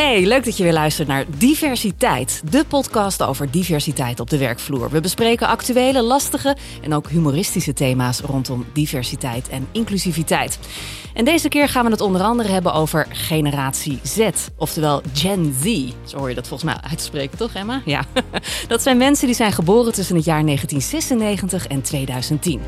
Hey, leuk dat je weer luistert naar Diversiteit, de podcast over diversiteit op de werkvloer. We bespreken actuele, lastige en ook humoristische thema's rondom diversiteit en inclusiviteit. En deze keer gaan we het onder andere hebben over generatie Z, oftewel Gen Z. Zo hoor je dat volgens mij uitspreken, toch Emma? Ja. Dat zijn mensen die zijn geboren tussen het jaar 1996 en 2010.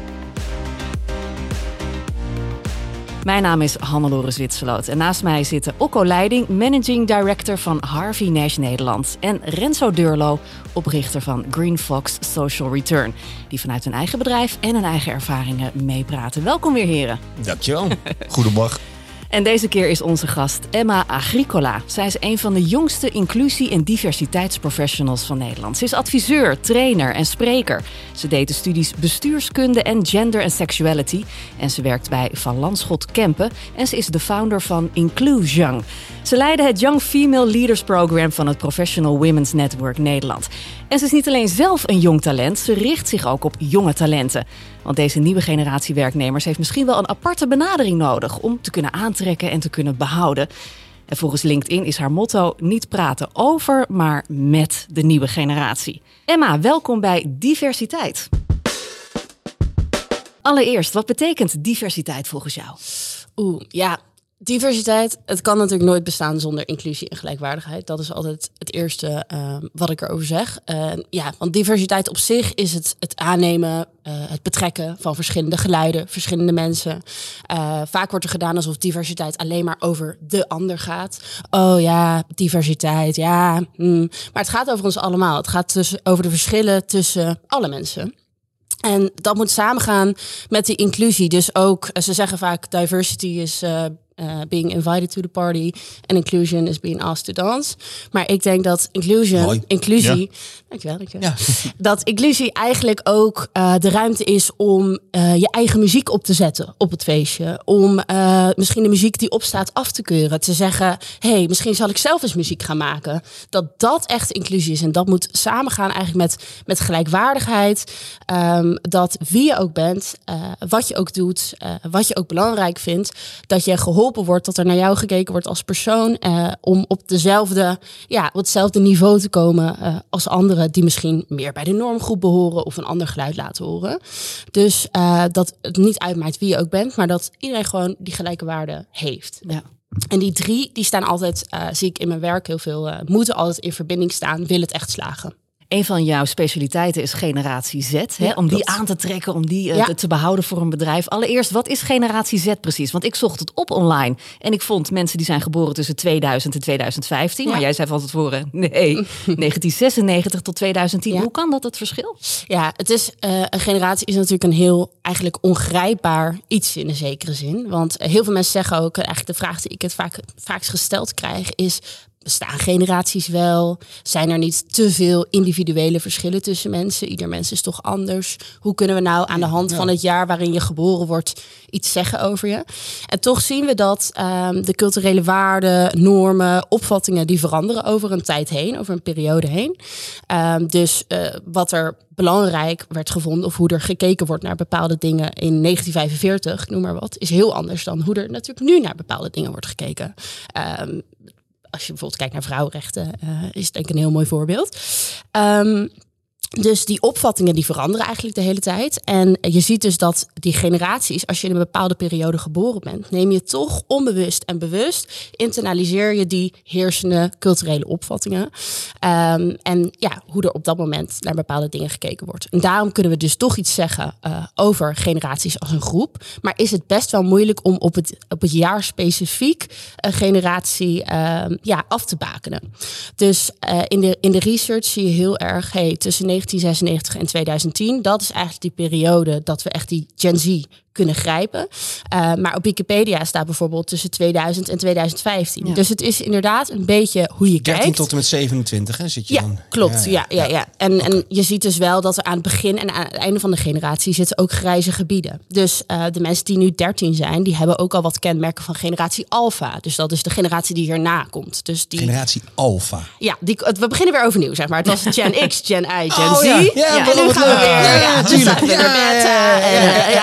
Mijn naam is Hannelore Zwitserloot en naast mij zitten Okko Leiding, Managing Director van Harvey Nash Nederland. En Renzo Deurlo, oprichter van Green Fox Social Return. Die vanuit hun eigen bedrijf en hun eigen ervaringen meepraten. Welkom weer heren. Dankjewel. Goedemorgen. En deze keer is onze gast Emma Agricola. Zij is een van de jongste inclusie- en diversiteitsprofessionals van Nederland. Ze is adviseur, trainer en spreker. Ze deed de studies bestuurskunde en gender en sexuality. En ze werkt bij Van Landschot Kempen. En ze is de founder van Inclusion. Ze leidde het Young Female Leaders Program van het Professional Women's Network Nederland. En ze is niet alleen zelf een jong talent, ze richt zich ook op jonge talenten. Want deze nieuwe generatie werknemers heeft misschien wel een aparte benadering nodig om te kunnen aantrekken en te kunnen behouden. En volgens LinkedIn is haar motto niet praten over, maar met de nieuwe generatie. Emma, welkom bij Diversiteit. Allereerst, wat betekent diversiteit volgens jou? Oeh, ja, diversiteit, het kan natuurlijk nooit bestaan zonder inclusie en gelijkwaardigheid. Dat is altijd het eerste uh, wat ik erover zeg. Ja, want diversiteit op zich is het, het aannemen, uh, het betrekken van verschillende geluiden, verschillende mensen. vaak wordt er gedaan alsof diversiteit alleen maar over de ander gaat. Oh ja, diversiteit, ja. Hmm. Maar het gaat over ons allemaal. Het gaat tussen, over de verschillen tussen alle mensen. En dat moet samengaan met die inclusie. Dus ook, ze zeggen vaak, diversity is uh, being invited to the party and inclusion is being asked to dance. Maar ik denk dat inclusion, Mooi. inclusie, Ja. dankjewel, dankjewel. Dat inclusie eigenlijk ook uh, de ruimte is om uh, je eigen muziek op te zetten op het feestje. Om misschien de muziek die opstaat af te keuren. Te zeggen, hey, misschien zal ik zelf eens muziek gaan maken. Dat dat echt inclusie is. En dat moet samengaan eigenlijk met, met gelijkwaardigheid. Um, dat wie je ook bent, wat je ook doet, wat je ook belangrijk vindt. Dat je geholpen wordt, dat er naar jou gekeken wordt als persoon. Uh, om op dezelfde, ja, op hetzelfde niveau te komen uh, als anderen die misschien meer bij de normgroep behoren of een ander geluid laten horen. Dus uh, dat het niet uitmaakt wie je ook bent, maar dat iedereen gewoon die gelijke waarde heeft. Ja. En die drie, die staan altijd, zie ik in mijn werk heel veel, moeten altijd in verbinding staan, wil het echt slagen. Een van jouw specialiteiten is generatie Z. Hè? Ja, om die klopt. aan te trekken, om die uh, Ja. te, behouden voor een bedrijf. Allereerst, wat is generatie Z precies? Want ik zocht het op online. En ik vond mensen die zijn geboren tussen 2000 en 2015. Maar jij zei van tevoren, nee, 1996 tot 2010. Ja. Hoe kan dat, het verschil? Ja, het is, uh, een generatie is natuurlijk een heel eigenlijk ongrijpbaar iets in een zekere zin. Want uh, heel veel mensen zeggen ook, eigenlijk de vraag die ik het vaak, vaakst gesteld krijg, is bestaan generaties wel? Zijn er niet te veel individuele verschillen tussen mensen? Ieder mens is toch anders? Hoe kunnen we nou aan de hand van het jaar waarin je geboren wordt iets zeggen over je? En toch zien we dat um, de culturele waarden, normen, opvattingen die veranderen over een tijd heen, over een periode heen. Um, dus uh, wat er belangrijk werd gevonden of hoe er gekeken wordt naar bepaalde dingen in 1945, noem maar wat, is heel anders dan hoe er natuurlijk nu naar bepaalde dingen wordt gekeken. Um, als je bijvoorbeeld kijkt naar vrouwenrechten, uh, is denk ik een heel mooi voorbeeld. Um, dus die opvattingen die veranderen eigenlijk de hele tijd. En je ziet dus dat die generaties, als je in een bepaalde periode geboren bent, neem je toch onbewust en bewust, internaliseer je die heersende culturele opvattingen. Um, en ja, hoe er op dat moment naar bepaalde dingen gekeken wordt. En daarom kunnen we dus toch iets zeggen uh, over generaties als een groep. Maar is het best wel moeilijk om op het, op het jaar specifiek een generatie uh, ja, af te bakenen. Dus uh, in, de, in de research zie je heel erg, hey, tussen 1996 en 2010, dat is eigenlijk die periode dat we echt die Gen Z kunnen grijpen. Uh, maar op Wikipedia staat bijvoorbeeld tussen 2000 en 2015. Ja. Dus het is inderdaad een beetje hoe je 13 kijkt. tot en met 27 hè, zit je ja, dan. Klopt, ja, ja, ja. ja. En, okay. en je ziet dus wel dat er aan het begin en aan het einde van de generatie zitten ook grijze gebieden. Dus uh, de mensen die nu 13 zijn, die hebben ook al wat kenmerken van generatie Alpha. Dus dat is de generatie die hierna komt. Dus die, generatie Alpha. Ja, die, we beginnen weer overnieuw, zeg maar. Het was Gen X, Gen Y, Gen oh, Z. Ja, ja, ja en nu gaan we weer. Ja, ja, ja, ja,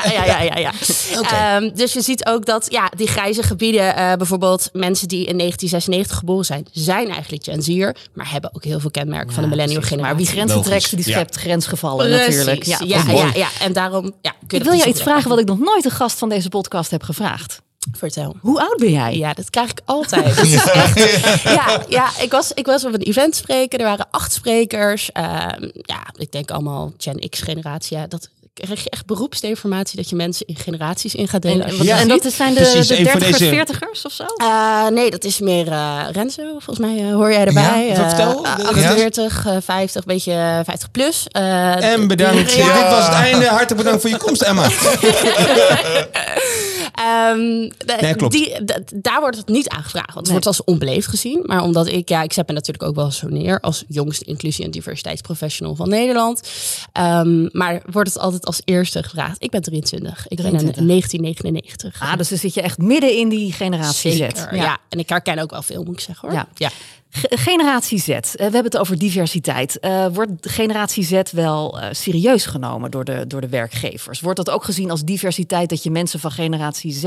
ja, ja, ja, ja, ja. Ehm, dus je ziet ook dat ja, die grijze gebieden, eh, bijvoorbeeld mensen die in 1996 geboren zijn, zijn eigenlijk Gen Z'er, maar hebben ook heel veel kenmerken van de millennial Precies. generatie. Maar wie grenzen Logisch. trekt, die Ja. schept grensgevallen Precies. natuurlijk. Ja, ja, ja, ja, En daarom, ja, kun je Ik wil jou iets vragen wat ik nog nooit een gast van deze podcast heb gevraagd. Vertel. Hoe oud ben jij? Ja, dat krijg ik altijd. Echt, ja, ja ik, was, ik was op een event spreken. Er waren acht sprekers. Ehm, ja, ik denk allemaal Gen X-generatie. Ja, dat krijg je echt beroepsdeformatie dat je mensen in generaties in gaat delen. En, Ja. en dat zijn de, Precies, de 30ers, deze- 40ers of zo? Eh, nee, dat is meer eh, Renzo. Volgens mij eh, hoor jij erbij. Ja, Eh, vertel. eh, Ja. 48, eh, 50, beetje eh, 50 plus. Eh, En bedankt. Ja. Dit was het einde. Hartelijk bedankt voor je komst, Emma. Ehm, de- Nee, klopt. Die, daar wordt het niet aangevraagd. Want het Nee. wordt als onbeleefd gezien. Maar omdat ik, ja, ik zet me natuurlijk ook wel zo neer als jongste inclusie- en diversiteitsprofessional van Nederland. Ehm, maar wordt het altijd als eerste gevraagd. Ik ben 23. Ik ben 23. in 1999. Ah, dus dan zit je echt midden in die generatie. Zeker, ja. en ik herken ook wel veel, moet ik zeggen hoor. Ja. ja. Ge- Generatie Z. Eh, We hebben het over diversiteit. Eh, wordt generatie Z wel eh, serieus genomen door de, door de werkgevers? Wordt dat ook gezien als diversiteit dat je mensen van generatie Z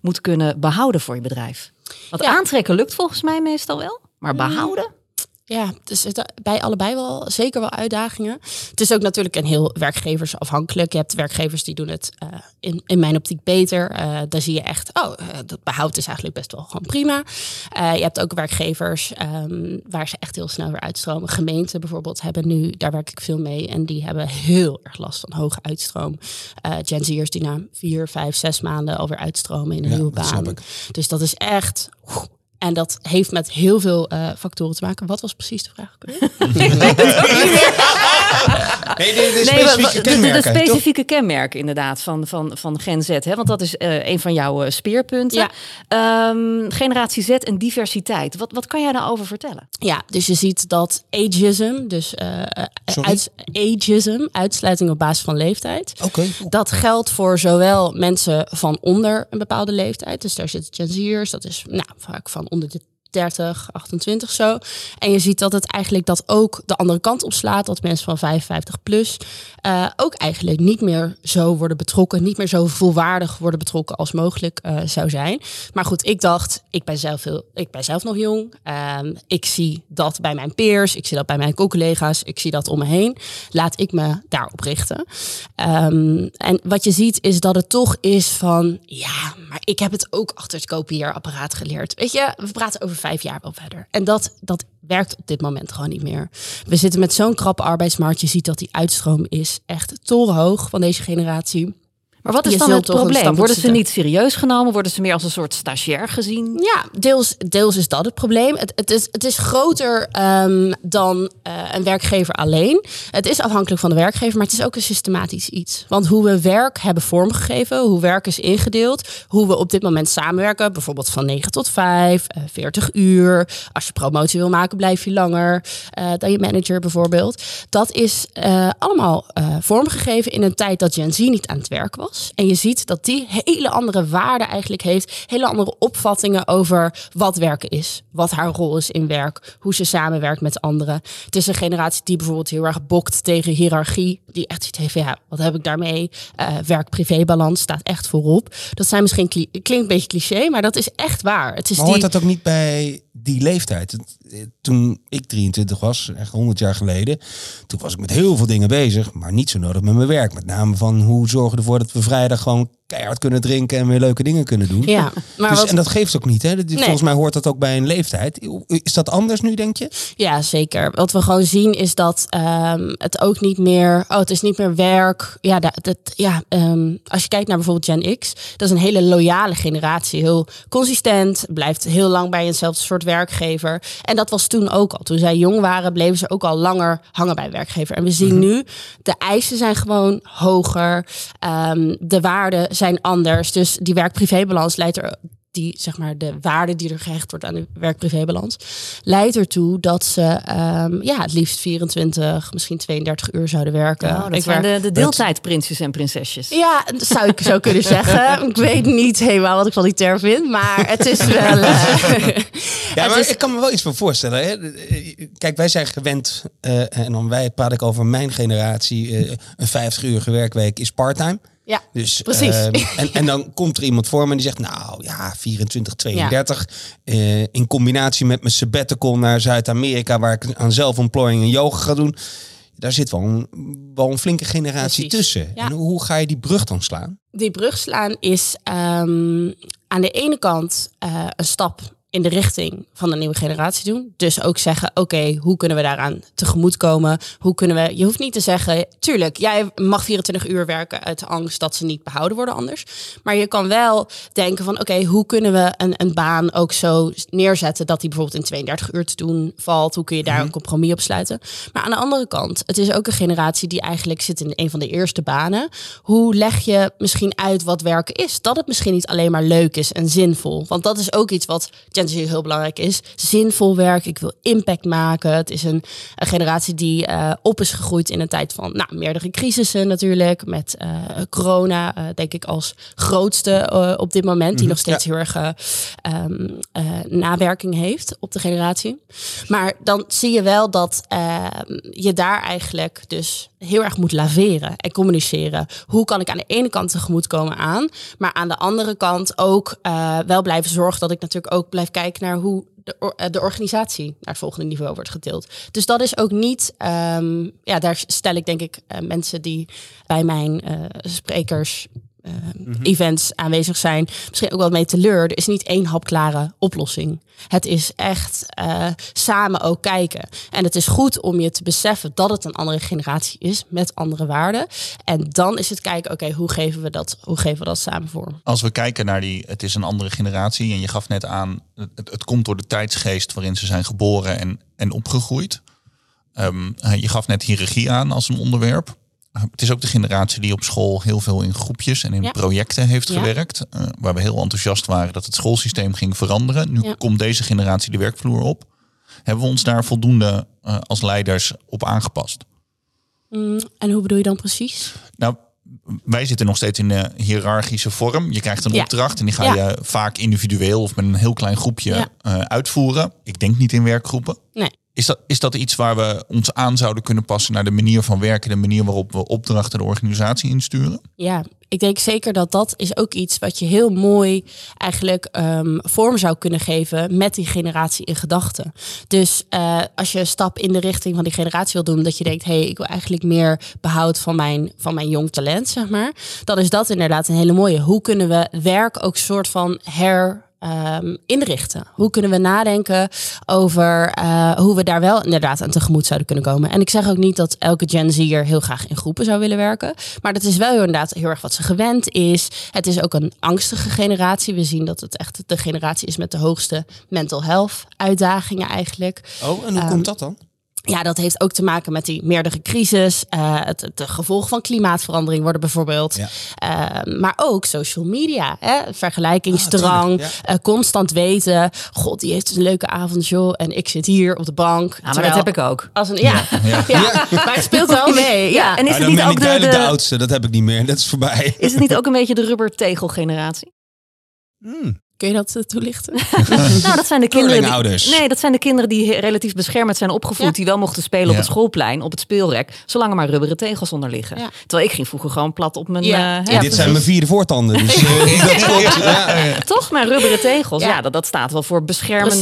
moet kunnen behouden voor je bedrijf? Want Ja. aantrekken lukt volgens mij meestal wel, maar behouden? Ja, dus het, bij allebei wel zeker wel uitdagingen. Het is ook natuurlijk een heel werkgeversafhankelijk. Je hebt werkgevers die doen het eh, in, in mijn optiek beter. Eh daar zie je echt, oh, eh, dat behoud is eigenlijk best wel gewoon prima. Je hebt ook werkgevers ehm, waar ze echt heel snel weer uitstromen. Gemeenten bijvoorbeeld hebben nu, daar werk ik veel mee. En die hebben heel erg last van hoge uitstroom. Gen Z'ers die na vier, vijf, zes maanden alweer uitstromen in een Ja, nieuwe baan. ik. Dus dat is echt... En dat heeft met heel veel eh, factoren te maken. Wat was precies de vraag? Nee, de, de Nee, specifieke maar- de- de, de, kenmerken, toch? specifieke kenmerken inderdaad van, van, van Gen Z. Hè? Want dat is eh, een van jouw eh, speerpunten. Ja. Ehm, generatie Z en diversiteit. Wat, wat kan jij daarover vertellen? Ja, dus je ziet dat ageism, dus eh, Sorry? uit, ageism, uitsluiting op basis van leeftijd. Oké. Dat geldt voor zowel mensen van onder een bepaalde leeftijd. Dus daar zitten Gen Z'ers, dat is nou, vaak van onder de 30, 28 zo. En je ziet dat het eigenlijk dat ook de andere kant op slaat. Dat mensen van 55 plus eh, ook eigenlijk niet meer zo worden betrokken. Niet meer zo volwaardig worden betrokken als mogelijk eh, zou zijn. Maar goed, ik dacht, ik ben zelf, heel, ik ben zelf nog jong. Ehm, ik zie dat bij mijn peers. Ik zie dat bij mijn co-collega's. Ik zie dat om me heen. Laat ik me daarop richten. Ehm, en wat je ziet is dat het toch is van... Ja, maar ik heb het ook achter het kopieerapparaat geleerd. Weet je, we praten over vijf jaar wel verder. En dat, dat werkt op dit moment gewoon niet meer. We zitten met zo'n krappe arbeidsmarkt. Je ziet dat die uitstroom is echt torenhoog van deze generatie. Maar wat is Je dan het probleem? Worden ze niet serieus genomen? Worden ze meer als een soort stagiair gezien? Ja, deels, deels is dat het probleem. Het, het, is, het is groter ehm, dan eh, een werkgever alleen. Het is afhankelijk van de werkgever, maar het is ook een systematisch iets. Want hoe we werk hebben vormgegeven, hoe werk is ingedeeld, hoe we op dit moment samenwerken, bijvoorbeeld van 9 tot 5, eh, 40 uur. Als je promotie wil maken, blijf je langer eh, dan je manager bijvoorbeeld. Dat is eh, allemaal eh, vormgegeven in een tijd dat Gen Z niet aan het werk was. En je ziet dat die hele andere waarden eigenlijk heeft. Hele andere opvattingen over wat werken is. Wat haar rol is in werk. Hoe ze samenwerkt met anderen. Het is een generatie die bijvoorbeeld heel erg bokt tegen hiërarchie. Die echt ziet heeft, ja, wat heb ik daarmee? Eh, Werk-privé-balans staat echt voorop. Dat zijn misschien, kli- klinkt een beetje cliché, maar dat is echt waar. Het is Maar die, hoort dat ook niet bij die leeftijd? Eh, Toen ik 23 was, echt 100 jaar geleden, toen was ik met heel veel dingen bezig, maar niet zo nodig met mijn werk. Met name van hoe zorgen we ervoor dat we vrijdag gewoon keihard kunnen drinken en weer leuke dingen kunnen doen. Ja, maar dus, wat, En dat geeft ook niet. Hè? Dat- Nee. Volgens mij hoort dat ook bij een leeftijd. Is dat anders nu, denk je? Ja, zeker. Wat we gewoon zien is dat ehm, het ook niet meer. Oh, het is niet meer werk. Ja, dat, dat, ja ehm, als je kijkt naar bijvoorbeeld Gen X, dat is een hele loyale generatie. Heel consistent, blijft heel lang bij eenzelfde soort werkgever. En dat was toen ook al. Toen zij jong waren, bleven ze ook al langer hangen bij werkgever. En we zien nu, de eisen zijn gewoon hoger. Ehm, de waarden zijn anders. Dus die werk-privébalans leidt er die, zeg maar, de waarde die er gehecht wordt aan de werk-privébalans, leidt ertoe dat ze ehm, ja, het liefst 24, misschien 32 uur zouden werken. Oh, dat Ik zijn werk- de, de deeltijdprinsjes en prinsesjes. Ja, dat zou ik zo kunnen zeggen. Ik weet niet helemaal wat ik van die term vind, maar het is wel. eh, Ja, maar is- ik kan me wel iets voor voorstellen. Hè? Kijk, wij zijn gewend, eh, en dan wij praat ik over mijn generatie, eh, een 50-urige werkweek is parttime. Ja, Dus, precies. ehm, en, en dan komt er iemand voor me en die zegt, nou ja, 24, 32. eh, in combinatie met mijn sabbatical naar Zuid-Amerika, waar ik aan zelfontplooiing en yoga ga doen. Daar zit wel een, wel een flinke generatie Precies. tussen. Ja. En hoe ga je die brug dan slaan? die brug slaan is ehm, aan de ene kant eh, een stap in de richting van de nieuwe generatie doen. Dus ook zeggen, oké, hoe kunnen we daaraan tegemoetkomen? Hoe kunnen we, je hoeft niet te zeggen, tuurlijk, jij mag 24 uur werken uit angst dat ze niet behouden worden anders. Maar je kan wel denken van, oké, hoe kunnen we een, een baan ook zo neerzetten dat die bijvoorbeeld in 32 uur te doen valt? Hoe kun je daar een compromis op sluiten? Maar aan de andere kant, het is ook een generatie die eigenlijk zit in een van de eerste banen. Hoe leg je misschien uit wat werken is? Dat het misschien niet alleen maar leuk is en zinvol. Want dat is ook iets wat Z heel belangrijk is. Zinvol werk, ik wil impact maken. Het is een, een generatie die eh, op is gegroeid in een tijd van nou, meerdere crisissen natuurlijk. Met eh, corona, eh, denk ik, als grootste op dit moment. Die nog steeds heel erg eh, nawerking heeft op de generatie. Maar dan zie je wel dat ehm, je daar eigenlijk dus heel erg moet laveren en communiceren. Hoe kan ik aan de ene kant tegemoetkomen aan, maar aan de andere kant ook wel blijven zorgen dat ik natuurlijk ook blijf kijken naar hoe de, eh, de organisatie naar het volgende niveau wordt getild. Dus dat is ook niet, ehm, ja, daar stel ik denk ik eh, mensen die bij mijn eh, sprekers eh, events aanwezig zijn, misschien ook wel mee teleur. Er is niet één hapklare oplossing. Het is echt eh, samen ook kijken. En het is goed om je te beseffen dat het een andere generatie is met andere waarden. En dan is het kijken, oké, hoe geven we dat, hoe geven we dat samen vorm? Als we kijken naar die, het is een andere generatie. En je gaf net aan, het, het komt door de tijdsgeest waarin ze zijn geboren en, en opgegroeid. Ehm, eh, je gaf net hiërarchie aan als een onderwerp. Het is ook de generatie die op school heel veel in groepjes en in Ja. projecten heeft Ja. gewerkt. eh, waar we heel enthousiast waren dat het schoolsysteem ging veranderen. Nu Ja. komt deze generatie de werkvloer op. Hebben we ons daar voldoende eh, als leiders op aangepast? Mm, en hoe bedoel je dan precies? Nou, wij zitten nog steeds in de hiërarchische vorm. Je krijgt een Ja. opdracht en die ga Ja. je vaak individueel of met een heel klein groepje Ja. eh, uitvoeren. Ik denk niet in werkgroepen. Nee. Is dat, is dat iets waar we ons aan zouden kunnen passen naar de manier van werken, de manier waarop we opdrachten de organisatie insturen? Ja, ik denk zeker dat dat is ook iets wat je heel mooi eigenlijk ehm, vorm zou kunnen geven met die generatie in gedachten. Dus eh, als je een stap in de richting van die generatie wil doen, dat je denkt, hé, hey, ik wil eigenlijk meer behoud van mijn, van mijn jong talent, zeg maar. Dan is dat inderdaad een hele mooie. Hoe kunnen we werk ook soort van her ehm, inrichten? Hoe kunnen we nadenken over eh, hoe we daar wel inderdaad aan tegemoet zouden kunnen komen? En ik zeg ook niet dat elke Gen Z'er heel graag in groepen zou willen werken. Maar dat is wel inderdaad heel erg wat ze gewend is. Het is ook een angstige generatie. We zien dat het echt de generatie is met de hoogste mental health uitdagingen eigenlijk. Oh, en hoe Ehm, komt dat dan? Ja, dat heeft ook te maken met die meerdere crisis. eh, het, het de gevolgen van klimaatverandering worden bijvoorbeeld. Ja. Eh, maar ook social media. Hè? Vergelijkingsdrang. Ah, eh, constant weten. God, die heeft een leuke avond, joh. En ik zit hier op de bank. Ja, maar Terwijl- dat heb ik ook. Als een, ja. Ja. maar het speelt wel mee. Ja. En is het niet ben ook ik de, de, de, oudste. Dat heb ik niet meer. Dat is voorbij. is het niet ook een beetje de rubbertegel-generatie? Hmm. Kun je dat eh, toelichten? Nou, dat zijn de kinderen. Die, nee, dat zijn de kinderen die relatief beschermd zijn opgevoed. Ja. Die wel mochten spelen op het schoolplein, op het speelrek. Zolang er maar rubberen tegels onder liggen. Ja. Terwijl ik ging vroeger gewoon plat op mijn. Ja. eh, Dit zijn mijn vierde voortanden. Dus eh, dat klopt. Ja. Toch? Maar rubberen tegels, ja, Ja. dat, dat staat wel voor beschermend,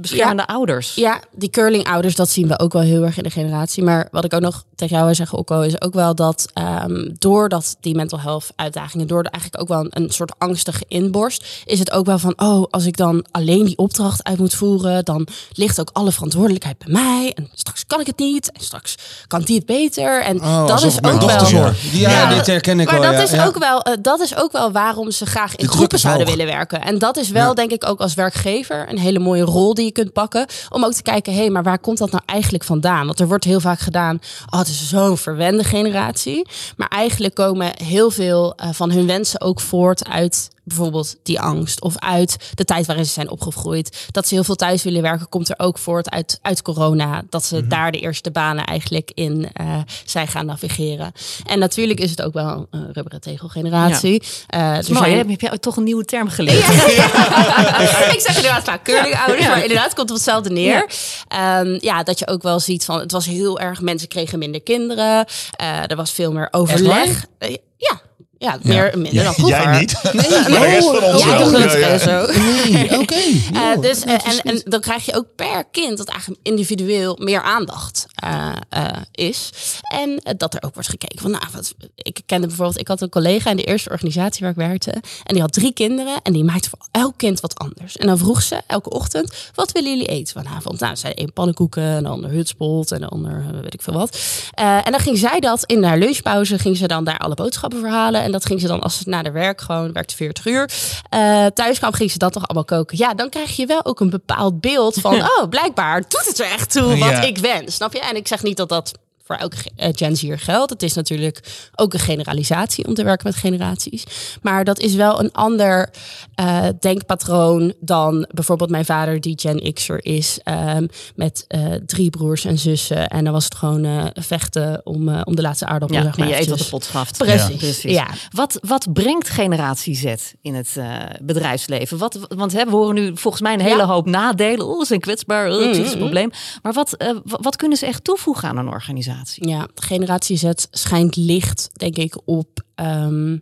beschermende ouders. Ja, die curlingouders, dat zien we ook wel heel erg in de generatie. Maar wat ik ook nog tegen jou wil zeggen, Okko, is ook wel dat ehm, doordat die mental health uitdagingen, door eigenlijk ook wel een, een soort angstige inborst, is het ook wel van, oh, als ik dan alleen die opdracht uit moet voeren, dan ligt ook alle verantwoordelijkheid bij mij. En straks kan ik het niet. En straks kan die het beter. En Oh, dat is ook wel. Ja, Ja, dit herken ik maar wel. dat, ja. is ook wel, eh, dat is ook wel waarom ze graag in groepen is zouden willen werken. En dat is wel, Ja. denk ik, ook als werkgever een hele mooie rol die je kunt pakken. Om ook te kijken, hé, hey, maar waar komt dat nou eigenlijk vandaan? Want er wordt heel vaak gedaan, oh, het is zo'n verwende generatie. Maar eigenlijk komen heel veel eh, van hun wensen ook voort uit bijvoorbeeld die angst. Of uit de tijd waarin ze zijn opgegroeid. Dat ze heel veel thuis willen werken, komt er ook voort uit, uit corona. Dat ze Mhm. daar de eerste banen eigenlijk in eh, zijn gaan navigeren. En natuurlijk is het ook wel een rubberen tegelgeneratie. Eh, Dat is er mooi, zijn- heb je toch een nieuwe term geleerd? ik zeg inderdaad vaak curlingouders, maar inderdaad komt op hetzelfde neer. Ja. ja, dat je ook wel ziet van, het was heel erg, mensen kregen minder kinderen. Eh, er was veel meer overleg. Eh, ja, Ja, meer, minder dan vroeger. Jij niet. Nee, Maar de rest van ons Ja, wel. gelukkig Ja, ja. en zo. Nee, oké. Eh, joh, dus, eh, en, goed. en dan krijg je ook per kind dat eigenlijk individueel meer aandacht eh, eh, is. En dat er ook wordt gekeken van, nou, wat, ik kende bijvoorbeeld, ik had een collega in de eerste organisatie waar ik werkte. En die had drie kinderen en die maakte voor elk kind wat anders. En dan vroeg ze elke ochtend, wat willen jullie eten vanavond? Nou, zei één pannenkoeken, een ander hutspot en een ander weet ik veel wat. Eh, en dan ging zij dat in haar lunchpauze, ging ze dan daar alle boodschappen verhalen. En dat ging ze dan als ze na de werk gewoon, werkte 40 uur, eh, thuis kwam, ging ze dat toch allemaal koken. Ja, dan krijg je wel ook een bepaald beeld van, oh, blijkbaar doet het er echt toe wat Ja. ik wens. Snap je? En ik zeg niet dat dat voor elke eh, Gen Z'er geldt. Het is natuurlijk ook een generalisatie om te werken met generaties. Maar dat is wel een ander eh, denkpatroon dan bijvoorbeeld mijn vader die Gen X'er is. ehm, met eh, drie broers en zussen. En dan was het gewoon eh, vechten om, om de laatste aardappel. Ja, zeg maar die je eet wat de eventjes. pot schaft. Precies. Ja, precies. Ja. Wat, wat brengt generatie Z in het bedrijfsleven? Wat, want hè, we horen nu volgens mij een hele Ja. hoop nadelen. Oh, ze zijn kwetsbaar, oh, psychisch Mhm. probleem. Maar wat, wa- wat kunnen ze echt toevoegen aan een organisatie? Ja, generatie Z schijnt licht, denk ik, op ehm,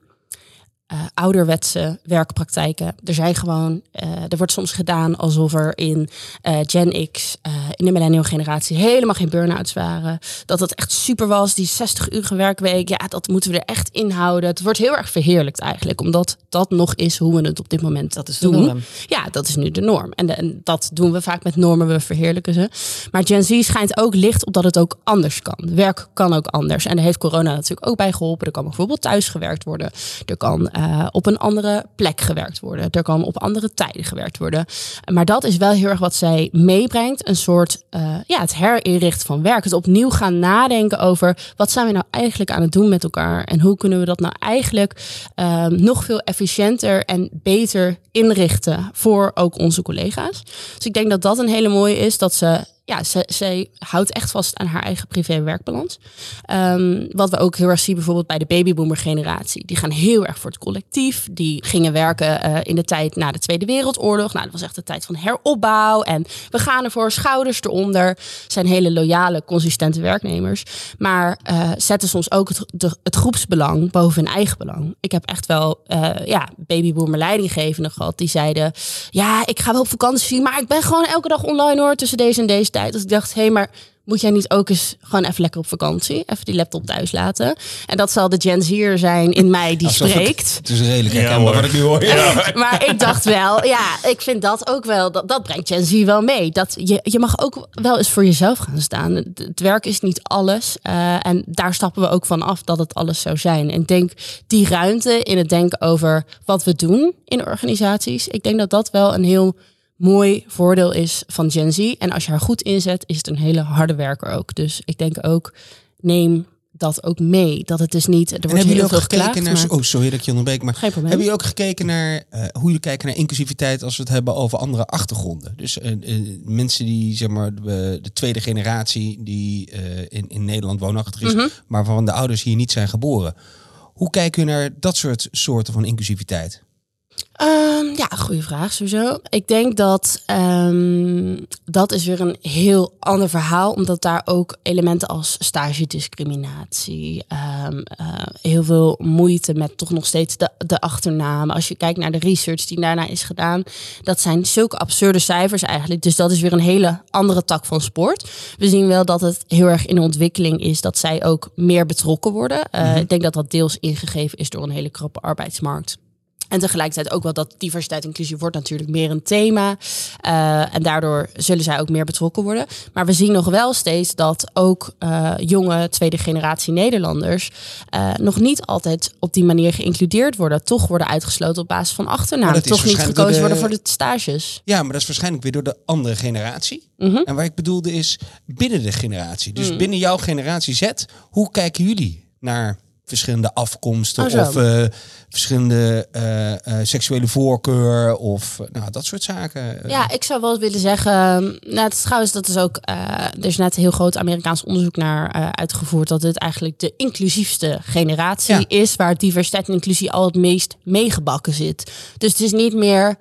eh, ouderwetse werkpraktijken. Er zijn gewoon, eh, er wordt soms gedaan alsof er in eh, Gen X, in de millennial generatie, helemaal geen burn-outs waren. Dat het echt super was, die 60-urige werkweek. Ja, dat moeten we er echt inhouden. Het wordt heel erg verheerlijkt eigenlijk, omdat dat nog is hoe we het op dit moment Dat is de doen. norm. Ja, dat is nu de norm. En, de- en dat doen we vaak met normen, we verheerlijken ze. Maar Gen Z schijnt ook licht op dat het ook anders kan. Werk kan ook anders. En daar heeft corona natuurlijk ook bij geholpen. Er kan bijvoorbeeld thuis gewerkt worden. Er kan eh, op een andere plek gewerkt worden. Er kan op andere tijden gewerkt worden. Maar dat is wel heel erg wat zij meebrengt. Een soort, eh, ja, het herinrichten van werk. Het opnieuw gaan nadenken over wat zijn we nou eigenlijk aan het doen met elkaar. En hoe kunnen we dat nou eigenlijk eh, nog veel efficiënter en beter inrichten voor ook onze collega's. Dus ik denk dat dat een hele mooie is. Dat ze ja, zij houdt echt vast aan haar eigen privé-werkbalans. Ehm, wat we ook heel erg zien bijvoorbeeld bij de babyboomer-generatie. Die gaan heel erg voor het collectief. Die gingen werken eh, in de tijd na de Tweede Wereldoorlog. Nou, dat was echt de tijd van heropbouw. En we gaan ervoor, schouders eronder. Zijn hele loyale, consistente werknemers. Maar eh, zetten soms ook het, het groepsbelang boven hun eigen belang. Ik heb echt wel eh ja, babyboomer leidinggevenden gehad. Die zeiden, ja, ik ga wel op vakantie, maar ik ben gewoon elke dag online hoor, tussen deze en deze tijd. Dus ik dacht, hé, hey, maar moet jij niet ook eens gewoon even lekker op vakantie? Even die laptop thuis laten. En dat zal de Gen Z'er zijn in mij die Alsof spreekt. Het is redelijk Ja, herkenbaar hoor. wat ik nu hoor. Ja. Maar ik dacht wel, ja, ik vind dat ook wel, dat, dat brengt Gen Z wel mee. Dat je, je mag ook wel eens voor jezelf gaan staan. Het, het werk is niet alles. eh, en daar stappen we ook van af dat het alles zou zijn. En ik denk die ruimte in het denken over wat we doen in organisaties. Ik denk dat dat wel een heel mooi voordeel is van Gen Z. En als je haar goed inzet, is het een hele harde werker ook. Dus ik denk ook, neem dat ook mee. Dat het is niet, er En wordt hebben heel jullie ook gekeken geklaagd. naar... maar- Oh, sorry dat ik je onderbreek, maar... Geen. Hebben jullie ook gekeken naar eh, hoe jullie kijken naar inclusiviteit als we het hebben over andere achtergronden? Dus eh, eh, mensen die, zeg maar, de, de tweede generatie die eh, in, in Nederland woonachtig is, Mhm. maar waarvan de ouders hier niet zijn geboren. Hoe kijken jullie naar dat soort soorten van inclusiviteit? Ehm, ja, goede vraag sowieso. Ik denk dat ehm, dat is weer een heel ander verhaal, omdat daar ook elementen als stagediscriminatie, eh, heel veel moeite met toch nog steeds de, de achternaam. Als je kijkt naar de research die daarna is gedaan, dat zijn zulke absurde cijfers eigenlijk. Dus dat is weer een hele andere tak van sport. We zien wel dat het heel erg in ontwikkeling is dat zij ook meer betrokken worden. Eh, Ik denk dat dat deels ingegeven is door een hele krappe arbeidsmarkt. En tegelijkertijd ook wel dat diversiteit en inclusie wordt natuurlijk meer een thema. Eh, en daardoor zullen zij ook meer betrokken worden. Maar we zien nog wel steeds dat ook eh, jonge tweede generatie Nederlanders eh, nog niet altijd op die manier geïncludeerd worden. Toch worden uitgesloten op basis van achternaam. Toch niet gekozen de- worden voor de stages. Ja, maar dat is waarschijnlijk weer door de andere generatie. Mhm. En waar ik bedoelde is binnen de generatie. Dus Mm. binnen jouw generatie Z, hoe kijken jullie naar verschillende afkomsten Oh, zo. of eh, verschillende eh, eh, seksuele voorkeur of nou, dat soort zaken? Ja, ik zou wel eens willen zeggen. Nou, het is trouwens, dat is ook. er is net een heel groot Amerikaans onderzoek naar uitgevoerd. Dat het eigenlijk de inclusiefste generatie Ja. is. Waar diversiteit en inclusie al het meest meegebakken zit. Dus het is niet meer.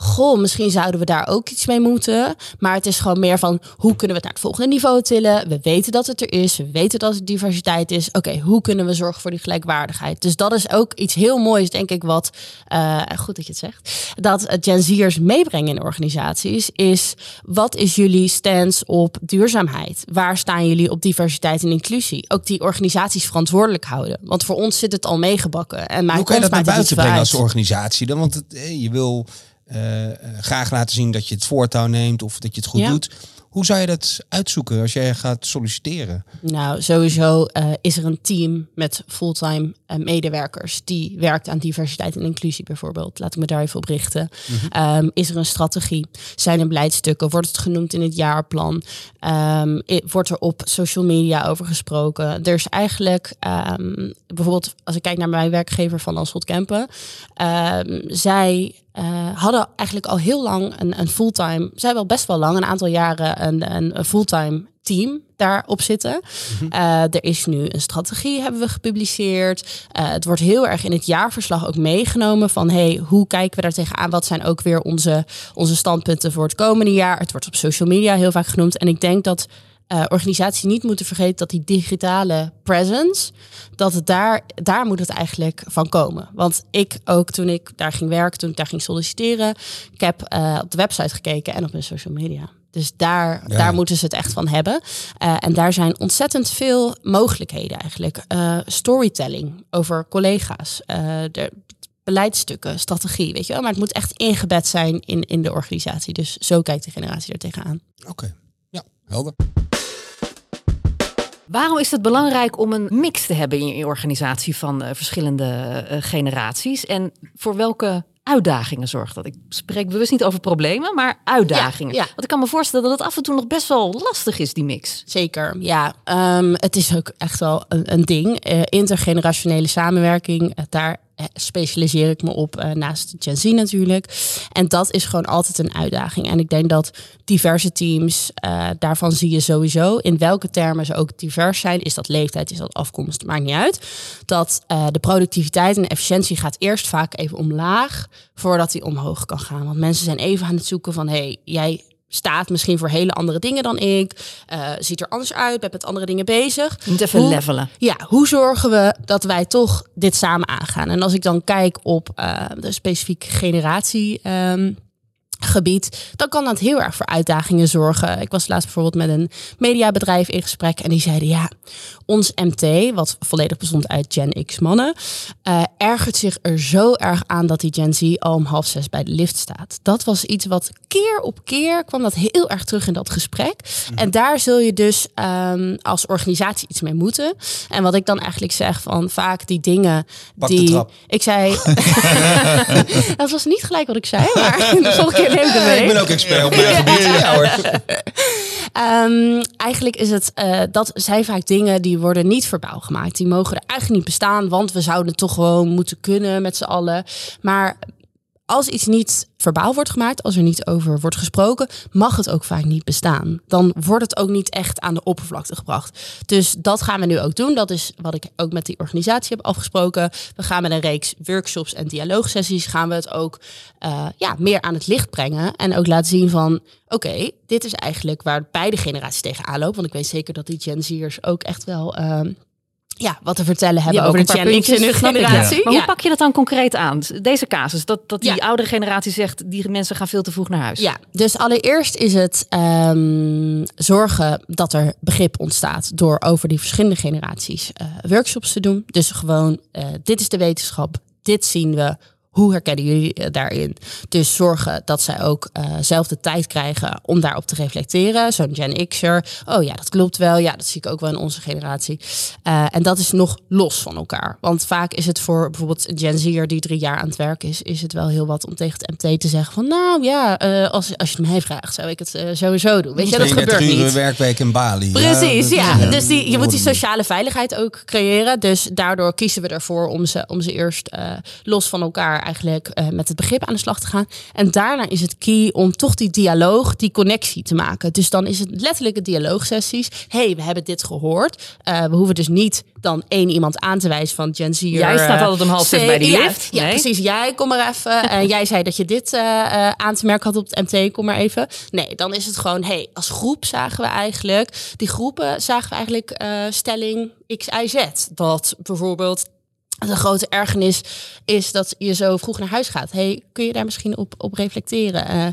Goh, misschien zouden we daar ook iets mee moeten. Maar het is gewoon meer van, hoe kunnen we het naar het volgende niveau tillen? We weten dat het er is, we weten dat er diversiteit is. Oké, hoe kunnen we zorgen voor die gelijkwaardigheid? Dus dat is ook iets heel moois, denk ik, wat, uh, goed dat je het zegt, dat Gen Z'ers meebrengen in organisaties, is wat is jullie stance op duurzaamheid? Waar staan jullie op diversiteit en inclusie? Ook die organisaties verantwoordelijk houden. Want voor ons zit het al meegebakken. En Hoe kan je dat naar buiten brengen als organisatie dan? Want het, eh, je wil uh, graag laten zien dat je het voortouw neemt of dat je het goed doet. Hoe zou je dat uitzoeken als jij gaat solliciteren? Nou, sowieso uh, is er een team met fulltime uh, medewerkers die werkt aan diversiteit en inclusie bijvoorbeeld. Laat ik me daar even op richten. -hmm. um, is er een strategie? Zijn er beleidstukken? Wordt het genoemd in het jaarplan? Um, wordt er op social media over gesproken? Er is eigenlijk, um, bijvoorbeeld als ik kijk naar mijn werkgever van Anschot Kempen, zij uh, hadden eigenlijk al heel lang een, een fulltime, zij wel best wel lang, een aantal jaren, een, een, een fulltime team daarop zitten. Mm-hmm. uh, er is nu een strategie, hebben we gepubliceerd. Uh, het wordt heel erg in het jaarverslag ook meegenomen van hey, hoe kijken we daar tegenaan? Wat zijn ook weer onze, onze standpunten voor het komende jaar? Het wordt op social media heel vaak genoemd. En ik denk dat uh, organisaties niet moeten vergeten dat die digitale presence, dat het daar, daar moet het eigenlijk van komen. Want ik ook toen ik daar ging werken, toen ik daar ging solliciteren, ik heb uh, op de website gekeken en op mijn social media. Dus daar, ja. daar moeten ze het echt van hebben. Uh, en daar zijn ontzettend veel mogelijkheden eigenlijk. storytelling over collega's. de, beleidsstukken, strategie, weet je wel. Maar het moet echt ingebed zijn in, in de organisatie. Dus zo kijkt de generatie er tegenaan. Oké, okay. ja, helder. Waarom is het belangrijk om een mix te hebben in je organisatie van uh, verschillende uh, generaties? En voor welke uitdagingen zorgt dat? Ik spreek bewust niet over problemen, maar uitdagingen. Ja, ja. Want ik kan me voorstellen dat het af en toe nog best wel lastig is, die mix. Zeker, ja. Um, het is ook echt wel een, een ding. Uh, intergenerationele samenwerking, daar specialiseer ik me op uh, naast Gen Z natuurlijk. En dat is gewoon altijd een uitdaging. En ik denk dat diverse teams, uh, daarvan zie je sowieso in welke termen ze ook divers zijn. Is dat leeftijd, is dat afkomst, maakt niet uit. Dat de productiviteit en efficiëntie gaat eerst vaak even omlaag voordat die omhoog kan gaan. Want mensen zijn even aan het zoeken van hey, jij staat misschien voor hele andere dingen dan ik. Uh, ziet er anders uit, ben met andere dingen bezig. Moet even hoe, levelen. Ja, hoe zorgen we dat wij toch dit samen aangaan? En als ik dan kijk op uh, de specifieke generatie. Um, gebied, dan kan dat heel erg voor uitdagingen zorgen. Ik was laatst bijvoorbeeld met een mediabedrijf in gesprek en die zeiden ja, ons MT, wat volledig bestond uit Gen X mannen, uh, ergert zich er zo erg aan dat die Gen Z al om half zes bij de lift staat. Dat was iets wat keer op keer kwam dat heel erg terug in dat gesprek. Mm. En daar zul je dus um, als organisatie iets mee moeten. En wat ik dan eigenlijk zeg van vaak die dingen Pak die ik zei, dat was niet gelijk wat ik zei, maar de volgende keer ik ben ook expert op mijn gebied. Ja, hoor. Um, eigenlijk is het, uh, dat zijn vaak dingen die worden niet verbaal gemaakt. Die mogen er eigenlijk niet bestaan, want we zouden het toch gewoon moeten kunnen met z'n allen. Maar als iets niet verbaal wordt gemaakt, als er niet over wordt gesproken, mag het ook vaak niet bestaan. Dan wordt het ook niet echt aan de oppervlakte gebracht. Dus dat gaan we nu ook doen. Dat is wat ik ook met die organisatie heb afgesproken. We gaan met een reeks workshops en dialoogsessies gaan we het ook uh, ja, meer aan het licht brengen. En ook laten zien van oké, dit is eigenlijk waar beide generaties tegenaan lopen. Want ik weet zeker dat die Gen Z'ers ook echt wel. Uh, ja, wat te vertellen hebben over de X in hun generatie. Ja. Maar hoe pak je dat dan concreet aan? Deze casus, dat, dat die ja. oudere generatie zegt... die mensen gaan veel te vroeg naar huis. Ja, dus allereerst is het um, zorgen dat er begrip ontstaat... door over die verschillende generaties uh, workshops te doen. Dus gewoon, uh, dit is de wetenschap, dit zien we hoe herkennen jullie daarin? Dus zorgen dat zij ook uh, zelf de tijd krijgen om daarop te reflecteren. Zo'n Gen X'er. Oh ja, dat klopt wel. Ja, dat zie ik ook wel in onze generatie. Uh, en dat is nog los van elkaar. Want vaak is het voor bijvoorbeeld een Gen Z'er die drie jaar aan het werk is, is het wel heel wat om tegen het MT te zeggen van nou ja, uh, als, als je het mij vraagt, zou ik het sowieso doen. Weet je, dat gebeurt niet. werkweek in Bali. Precies, ja. ja. Dus die, je moet die sociale veiligheid ook creëren. Dus daardoor kiezen we ervoor om ze, om ze eerst los van elkaar eigenlijk eh, met het begrip aan de slag te gaan. En daarna is het key om toch die dialoog, die connectie te maken. Dus dan is het letterlijke dialoogsessies. hey, we hebben dit gehoord. Uh, we hoeven dus niet dan één iemand aan te wijzen van Gen Z. Jij staat altijd om half zes bij die lift. Ja, nee. precies. Jij, kom maar even. En jij zei dat je dit aan te merken had op het MT, kom maar even. Nee, dan is het gewoon, hey, als groep zagen we eigenlijk, die groepen zagen we eigenlijk stelling X, Y, Z. Dat bijvoorbeeld de grote ergernis is dat je zo vroeg naar huis gaat. Hey, kun je daar misschien op, op reflecteren? Uh,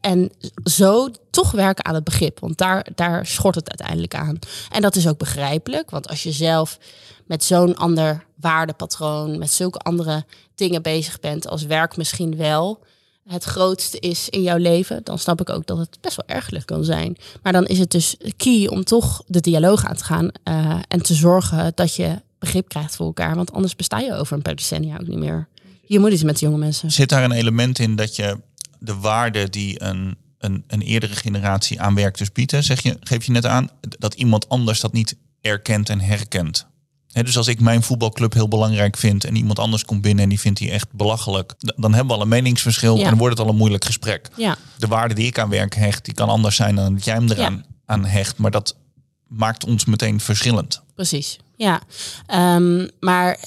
en zo toch werken aan het begrip. Want daar, daar schort het uiteindelijk aan. En dat is ook begrijpelijk. Want als je zelf met zo'n ander waardepatroon, met zulke andere dingen bezig bent, als werk misschien wel het grootste is in jouw leven, dan snap ik ook dat het best wel ergelijk kan zijn. Maar dan is het dus key om toch de dialoog aan te gaan uh, en te zorgen dat je begrip krijgt voor elkaar. Want anders besta je over een paar decennia ook niet meer. Je moet iets met jonge mensen. Zit daar een element in dat je de waarde die een, een, een eerdere generatie aan werk dus biedt, zeg je, geef je net aan, dat iemand anders dat niet erkent en herkent? dus als ik mijn voetbalclub heel belangrijk vind en iemand anders komt binnen en die vindt die echt belachelijk, dan hebben we al een meningsverschil en dan wordt het al een moeilijk gesprek. Ja. De waarde die ik aan werk hecht, die kan anders zijn dan dat jij hem eraan aan hecht, maar dat maakt ons meteen verschillend. Precies, ja. Um, maar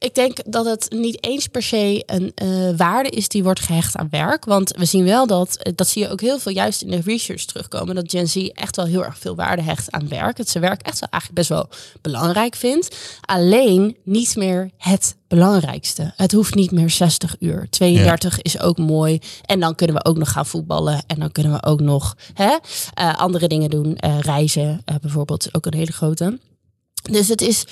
ik denk dat het niet eens per se een uh, waarde is die wordt gehecht aan werk. Want we zien wel dat, eh, dat zie je ook heel veel juist in de research terugkomen, dat Gen Z echt wel heel erg veel waarde hecht aan werk. Dat ze werk echt wel eigenlijk best wel belangrijk vindt. Alleen niet meer het belangrijkste. Het hoeft niet meer 60 uur. 32 ja. is ook mooi. En dan kunnen we ook nog gaan voetballen. En dan kunnen we ook nog hè, uh, andere dingen doen. Uh, reizen bijvoorbeeld, ook een hele grote. Dus het is,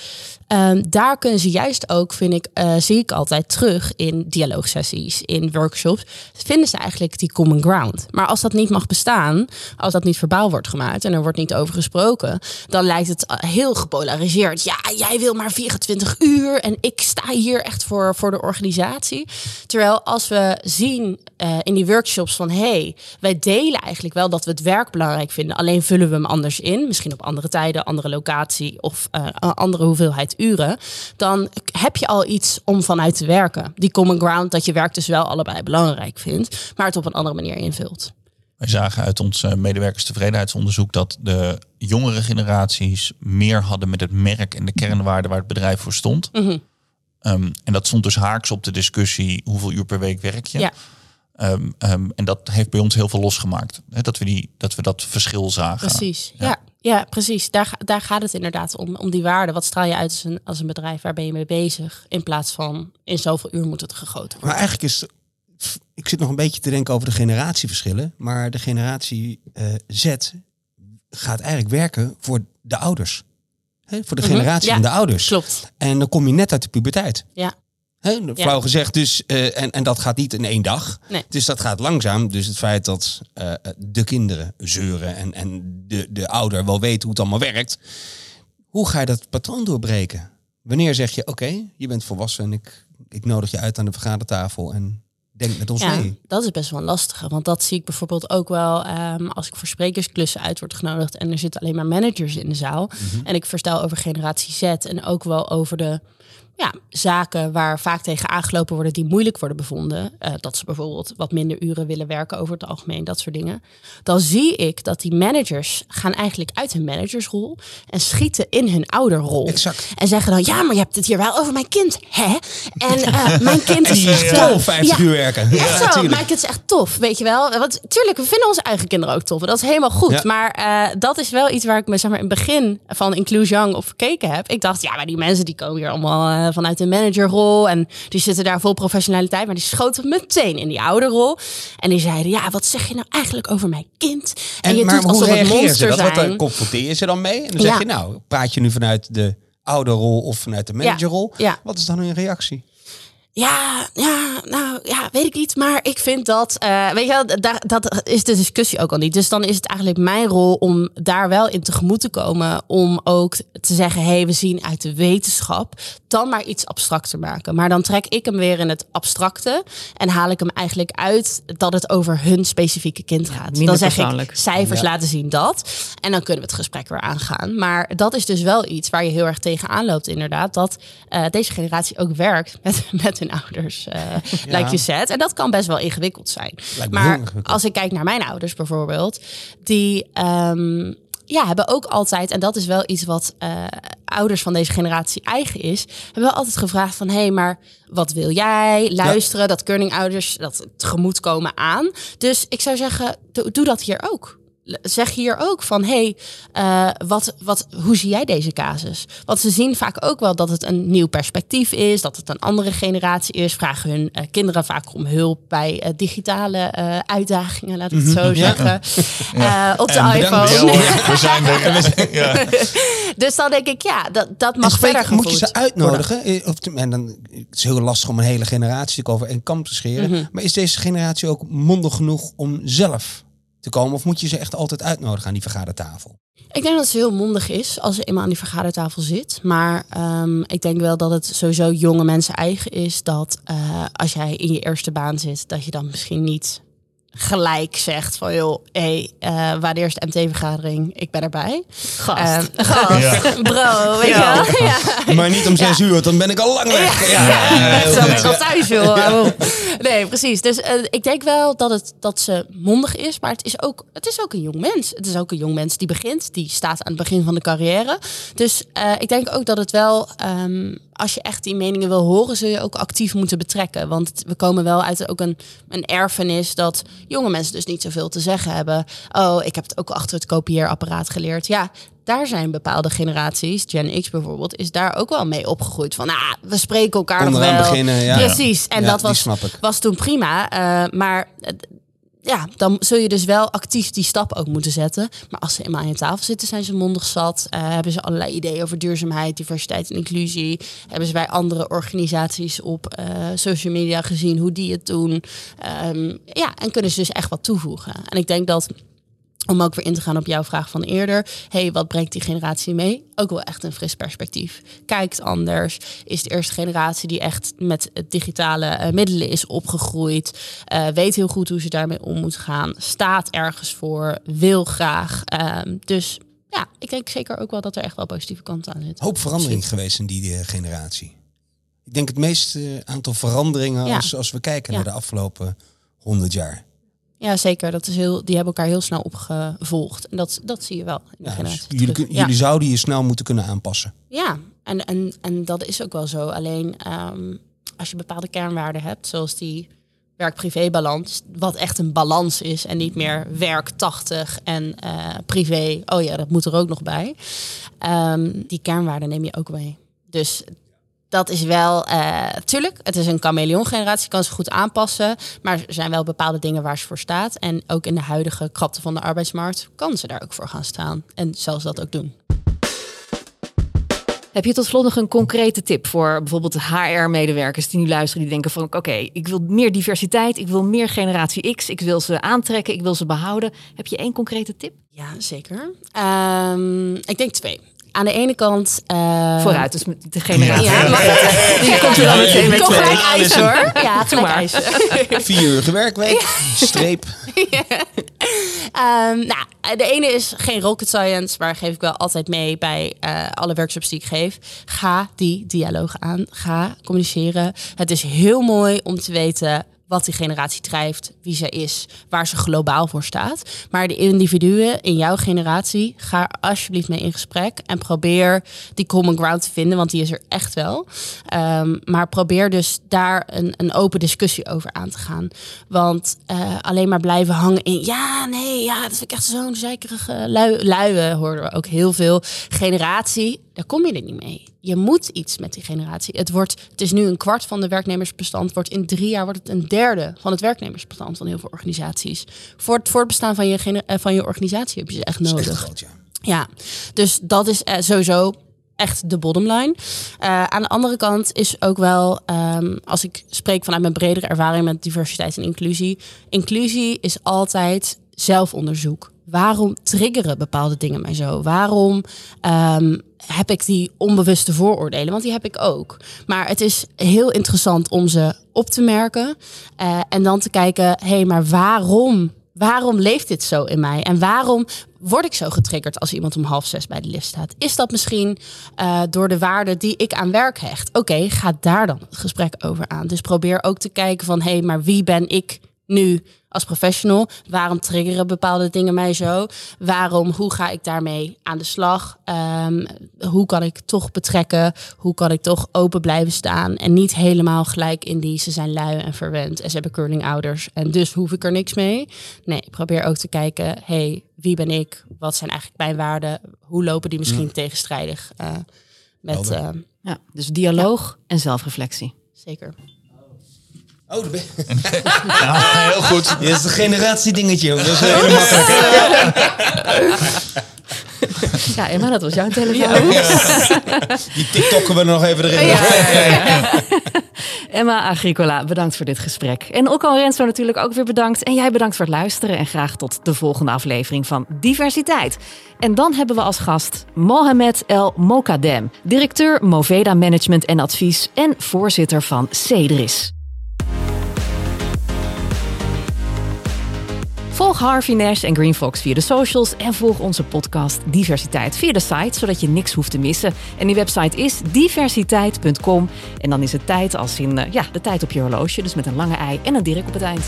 um, daar kunnen ze juist ook, vind ik, uh, zie ik altijd terug in dialoogsessies, in workshops, vinden ze eigenlijk die common ground. Maar als dat niet mag bestaan, als dat niet verbaal wordt gemaakt en er wordt niet over gesproken, dan lijkt het heel gepolariseerd. Ja, jij wil maar 24 uur en ik sta hier echt voor, voor de organisatie. Terwijl als we zien uh, in die workshops van, hey, wij delen eigenlijk wel dat we het werk belangrijk vinden, alleen vullen we hem anders in, misschien op andere tijden, andere locatie of andere hoeveelheid uren, dan heb je al iets om vanuit te werken. Die common ground dat je werk dus wel allebei belangrijk vindt, maar het op een andere manier invult. Wij zagen uit ons medewerkerstevredenheidsonderzoek dat de jongere generaties meer hadden met het merk en de kernwaarde waar het bedrijf voor stond. Mm -hmm. um, en dat stond dus haaks op de discussie hoeveel uur per week werk je. Ja. Um, um, en dat heeft bij ons heel veel losgemaakt. Hè, dat, we die, dat we dat verschil zagen. Precies, ja. ja. Ja, precies. Daar, daar gaat het inderdaad om, om die waarde. Wat straal je uit als een, als een bedrijf? Waar ben je mee bezig? In plaats van in zoveel uur moet het gegoten worden. Maar eigenlijk is, ik zit nog een beetje te denken over de generatieverschillen. Maar de generatie uh, Z gaat eigenlijk werken voor de ouders. He, voor de generatie ja, van de ouders. Klopt. En dan kom je net uit de puberteit. Ja. He, flauw ja. gezegd, dus, uh, en, en dat gaat niet in één dag. Nee. Dus dat gaat langzaam. Dus het feit dat uh, de kinderen zeuren en, en de, de ouder wel weet hoe het allemaal werkt. Hoe ga je dat patroon doorbreken? Wanneer zeg je, oké, okay, je bent volwassen en ik, ik nodig je uit aan de vergadertafel en denk met ons ja, mee? Dat is best wel een lastige. Want dat zie ik bijvoorbeeld ook wel um, als ik voor sprekersklussen uit word genodigd en er zitten alleen maar managers in de zaal. Mm -hmm. En ik verstel over generatie Z en ook wel over de ja, zaken waar vaak tegen aangelopen worden die moeilijk worden bevonden. Uh, dat ze bijvoorbeeld wat minder uren willen werken over het algemeen, dat soort dingen. Dan zie ik dat die managers gaan eigenlijk uit hun managersrol en schieten in hun ouderrol. Exact. En zeggen dan, ja, maar je hebt het hier wel over mijn kind, hè? En uh, mijn kind is echt tof, 50 ja, uur werken. Ja, echt zo, mijn kind is echt tof, weet je wel. Want tuurlijk, we vinden onze eigen kinderen ook tof. En dat is helemaal goed. Ja. Maar uh, dat is wel iets waar ik me zeg maar, in het begin van Inclusion op gekeken heb. Ik dacht, ja, maar die mensen die komen hier allemaal vanuit de managerrol. En die zitten daar vol professionaliteit. Maar die schoten meteen in die ouderrol. En die zeiden, ja, wat zeg je nou eigenlijk over mijn kind? En, en je maar doet alsof hoe het monster zijn. Dan confronteer je ze dan mee? En dan zeg je, nou, praat je nu vanuit de ouderrol of vanuit de managerrol? ja. Wat is dan hun reactie? Ja, ja, nou ja, weet ik niet. Maar ik vind dat, uh, weet je wel, daar, dat is de discussie ook al niet. Dus dan is het eigenlijk mijn rol om daar wel in tegemoet te komen. Om ook te zeggen, hé, hey, we zien uit de wetenschap. Dan maar iets abstracter maken. Maar dan trek ik hem weer in het abstracte. En haal ik hem eigenlijk uit dat het over hun specifieke kind gaat. dan zeg ik, cijfers Ja. laten zien dat. En dan kunnen we het gesprek weer aangaan. Maar dat is dus wel iets waar je heel erg tegenaan loopt inderdaad. Dat uh, deze generatie ook werkt met, met hun mijn ouders, uh, like you said. En dat kan best wel ingewikkeld zijn. Lijkt Maar als ik kijk naar mijn ouders bijvoorbeeld, die ehm, ja, hebben ook altijd, en dat is wel iets wat eh, ouders van deze generatie eigen is, hebben wel altijd gevraagd van, hé, hey, maar wat wil jij? Luisteren, dat ouders dat tegemoetkomen aan. Dus ik zou zeggen, doe dat hier ook. Zeg hier ook van, hé, hey, eh, wat, wat, hoe zie jij deze casus? Want ze zien vaak ook wel dat het een nieuw perspectief is, dat het een andere generatie is. Vragen hun eh, kinderen vaak om hulp bij eh, digitale eh, uitdagingen, laat ik het zo zeggen. Eh, op de En iPhone. We zijn er. Ja. dus dan denk ik, ja, dat, dat En mag spreek- verder moet je ze uitnodigen? Of, en dan, het is heel lastig om een hele generatie over één kam te scheren. Mhm. Maar is deze generatie ook mondig genoeg om zelf te komen? Of moet je ze echt altijd uitnodigen aan die vergadertafel? Ik denk dat ze heel mondig is als ze eenmaal aan die vergadertafel zit. Maar ehm, ik denk wel dat het sowieso jonge mensen eigen is. Dat eh, als jij in je eerste baan zit, dat je dan misschien niet gelijk zegt van joh, hé, hey, uh, wanneer is de MT-vergadering? Ik ben erbij. Gast. Ehm, gast, Ja. bro, weet Ja. je wel? Ja. Maar niet om zes uur, want dan ben ik al lang weg. Ja, zo goed. ik al thuis, joh. Nee, precies. Dus eh, ik denk wel dat, het, dat ze mondig is, maar het is, ook, het is ook een jong mens. Het is ook een jong mens die begint, die staat aan het begin van de carrière. Dus eh, ik denk ook dat het wel, ehm, als je echt die meningen wil horen, zul je ook actief moeten betrekken. Want we komen wel uit ook een, een erfenis dat jonge mensen dus niet zoveel te zeggen hebben. Oh, ik heb het ook achter het kopieerapparaat geleerd. Ja, daar zijn bepaalde generaties, Gen X bijvoorbeeld, is daar ook wel mee opgegroeid. Van, nou, we spreken elkaar nog Onderaan wel. beginnen, ja. Precies. En Ja, dat was, was toen prima. eh, maar ja, dan zul je dus wel actief die stap ook moeten zetten. Maar als ze eenmaal aan je tafel zitten, zijn ze mondig zat. eh, hebben ze allerlei ideeën over duurzaamheid, diversiteit en inclusie. Hebben ze bij andere organisaties op eh, social media gezien hoe die het doen. Ehm, ja, en kunnen ze dus echt wat toevoegen. En ik denk dat om ook weer in te gaan op jouw vraag van eerder. hey, wat brengt die generatie mee? Ook wel echt een fris perspectief. Kijkt anders. Is de eerste generatie die echt met digitale eh, middelen is opgegroeid. eh, weet heel goed hoe ze daarmee om moet gaan. Staat ergens voor. Wil graag. Ehm, dus ja, ik denk zeker ook wel dat er echt wel positieve kanten aan zitten. Hoop verandering geweest in die eh, generatie. Ik denk het meeste aantal veranderingen Ja. als, als we kijken Ja. naar de afgelopen honderd jaar. Ja, zeker. Dat is heel, die hebben elkaar heel snel opgevolgd. En dat, dat zie je wel in de Ja, dus jullie, kun- Ja. jullie zouden je snel moeten kunnen aanpassen. Ja, en, en, en dat is ook wel zo. Alleen ehm, als je bepaalde kernwaarden hebt, zoals die werk-privé-balans, wat echt een balans is en niet meer werk 80 en eh, privé, oh ja, dat moet er ook nog bij. Ehm, die kernwaarden neem je ook mee. Dus dat is wel, eh tuurlijk, het is een chameleon-generatie, kan zich goed aanpassen, maar er zijn wel bepaalde dingen waar ze voor staat. En ook in de huidige krapte van de arbeidsmarkt kan ze daar ook voor gaan staan en zelfs dat ook doen. Heb je tot slot nog een concrete tip voor bijvoorbeeld HR-medewerkers die nu luisteren, die denken van oké, ik wil meer diversiteit, ik wil meer generatie X, ik wil ze aantrekken, ik wil ze behouden. Heb je één concrete tip? Ja, zeker. Ehm, ik denk twee. Aan de ene kant... eh, Vooruit, dus met de generatie. Ja? Die komt er dan meteen met twee. eisen hoor. Ja, gelijk. Vier uur werkweek, streep. Ehm, nou, de ene is geen rocket science, maar geef ik wel altijd mee bij eh, alle workshops die ik geef. Ga die dialoog aan. Ga communiceren. Het is heel mooi om te weten wat die generatie drijft, wie zij is, waar ze globaal voor staat. Maar de individuen in jouw generatie, ga alsjeblieft mee in gesprek en probeer die common ground te vinden, want die is er echt wel. Ehm, maar probeer dus daar een, een open discussie over aan te gaan. Want eh, alleen maar blijven hangen in, ja, nee, ja, dat vind ik echt zo'n zeikerige lui, luie, hoorden we ook heel veel. Generatie, daar kom je er niet mee. Je moet iets met die generatie. Het, wordt, het is nu een kwart van de werknemersbestand. Wordt in drie jaar wordt het een derde van het werknemersbestand van heel veel organisaties. Voor het voortbestaan van je, eh, van je organisatie heb je ze echt Dat is nodig. echt groot, ja. Ja, dus dat is eh, sowieso echt de bottomline. Eh aan de andere kant is ook wel, ehm, als ik spreek vanuit mijn bredere ervaring met diversiteit en inclusie, inclusie is altijd zelfonderzoek. Waarom triggeren bepaalde dingen mij zo? Waarom ehm, heb ik die onbewuste vooroordelen? Want die heb ik ook. Maar het is heel interessant om ze op te merken eh, en dan te kijken, hé, hey, maar waarom waarom leeft dit zo in mij? En waarom word ik zo getriggerd als iemand om half zes bij de lift staat? Is dat misschien uh, door de waarde die ik aan werk hecht? Oké, ga daar dan het gesprek over aan. Dus probeer ook te kijken van, hé, hey, maar wie ben ik nu als professional? Waarom triggeren bepaalde dingen mij zo? Waarom, hoe ga ik daarmee aan de slag? Um, hoe kan ik toch betrekken? Hoe kan ik toch open blijven staan? En niet helemaal gelijk in die ze zijn lui en verwend en ze hebben curling ouders en dus hoef ik er niks mee. Nee, ik probeer ook te kijken, hey, wie ben ik? Wat zijn eigenlijk mijn waarden? Hoe lopen die misschien tegenstrijdig uh, met... Uh, ja, dus dialoog ja. en zelfreflectie. Zeker. Oh, dat ben ja, heel goed. Dit is een generatiedingetje. Dat is heel makkelijk. Ja, Emma, dat was jouw telefoon. Die TikTokken we nog even erin. Emma Agricola, bedankt voor dit gesprek. En Okko Renzo natuurlijk ook weer bedankt. En jij bedankt voor het luisteren. En graag tot de volgende aflevering van Diversiteit. En dan hebben we als gast Mohamed El Mokadem, directeur Moveda Management en Advies en voorzitter van Cedris. Volg Harvey Nash en Green Fox via de socials en volg onze podcast Diversiteit via de site, zodat je niks hoeft te missen. En die website is diversiteit.com en dan is het tijd als in ja, de tijd op je horloge, dus met een lange ei en een dirk op het eind.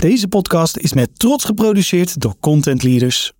Deze podcast is met trots geproduceerd door Content Leaders.